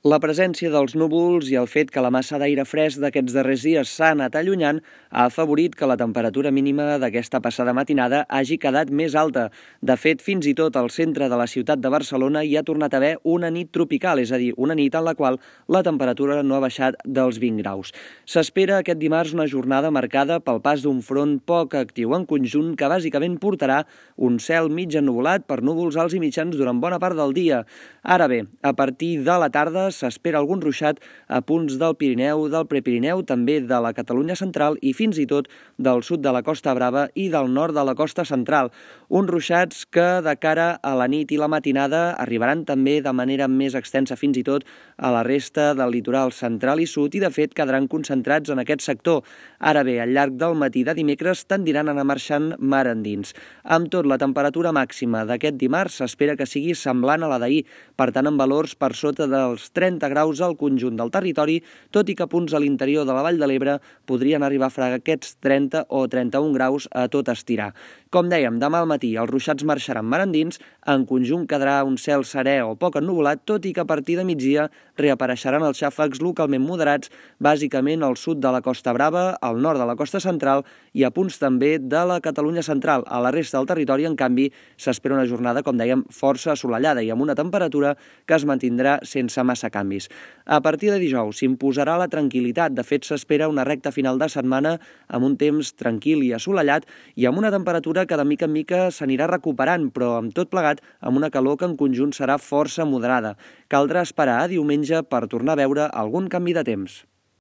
La presència dels núvols i el fet que la massa d'aire fresc d'aquests darrers dies s'ha anat allunyant ha afavorit que la temperatura mínima d'aquesta passada matinada hagi quedat més alta. De fet, fins i tot al centre de la ciutat de Barcelona hi ha tornat a haver una nit tropical, és a dir, una nit en la qual la temperatura no ha baixat dels 20 graus. S'espera aquest dimarts una jornada marcada pel pas d'un front poc actiu en conjunt que bàsicament portarà un cel mig ennuvolat per núvols alts i mitjans durant bona part del dia. Ara bé, a partir de la tarda s'espera algun ruixat a punts del Pirineu, del Prepirineu, també de la Catalunya central i fins i tot del sud de la Costa Brava i del nord de la costa central. Uns ruixats que de cara a la nit i la matinada arribaran també de manera més extensa fins i tot a la resta del litoral central i sud i de fet quedaran concentrats en aquest sector. Ara bé, al llarg del matí de dimecres tendiran a anar marxant mar endins. Amb tot, la temperatura màxima d'aquest dimarts s'espera que sigui semblant a la d'ahir, per tant amb valors per sota dels 30 graus al conjunt del territori, tot i que punts a l'interior de la Vall de l'Ebre podrien arribar a fregar aquests 30 o 31 graus a tot estirar. Com dèiem, demà al matí els ruixats marxaran mar endins, en conjunt quedarà un cel serè o poc ennuvolat, tot i que a partir de migdia reapareixeran els xàfecs localment moderats, bàsicament al sud de la Costa Brava, al nord de la costa central i a punts també de la Catalunya central. A la resta del territori, en canvi, s'espera una jornada, com dèiem, força assolellada i amb una temperatura que es mantindrà sense massa canvis. A partir de dijous s'imposarà la tranquil·litat. De fet, s'espera una recta final de setmana amb un temps tranquil i assolellat i amb una temperatura que de mica en mica s'anirà recuperant, però amb tot plegat amb una calor que en conjunt serà força moderada. Caldrà esperar a diumenge per tornar a veure algun canvi de temps.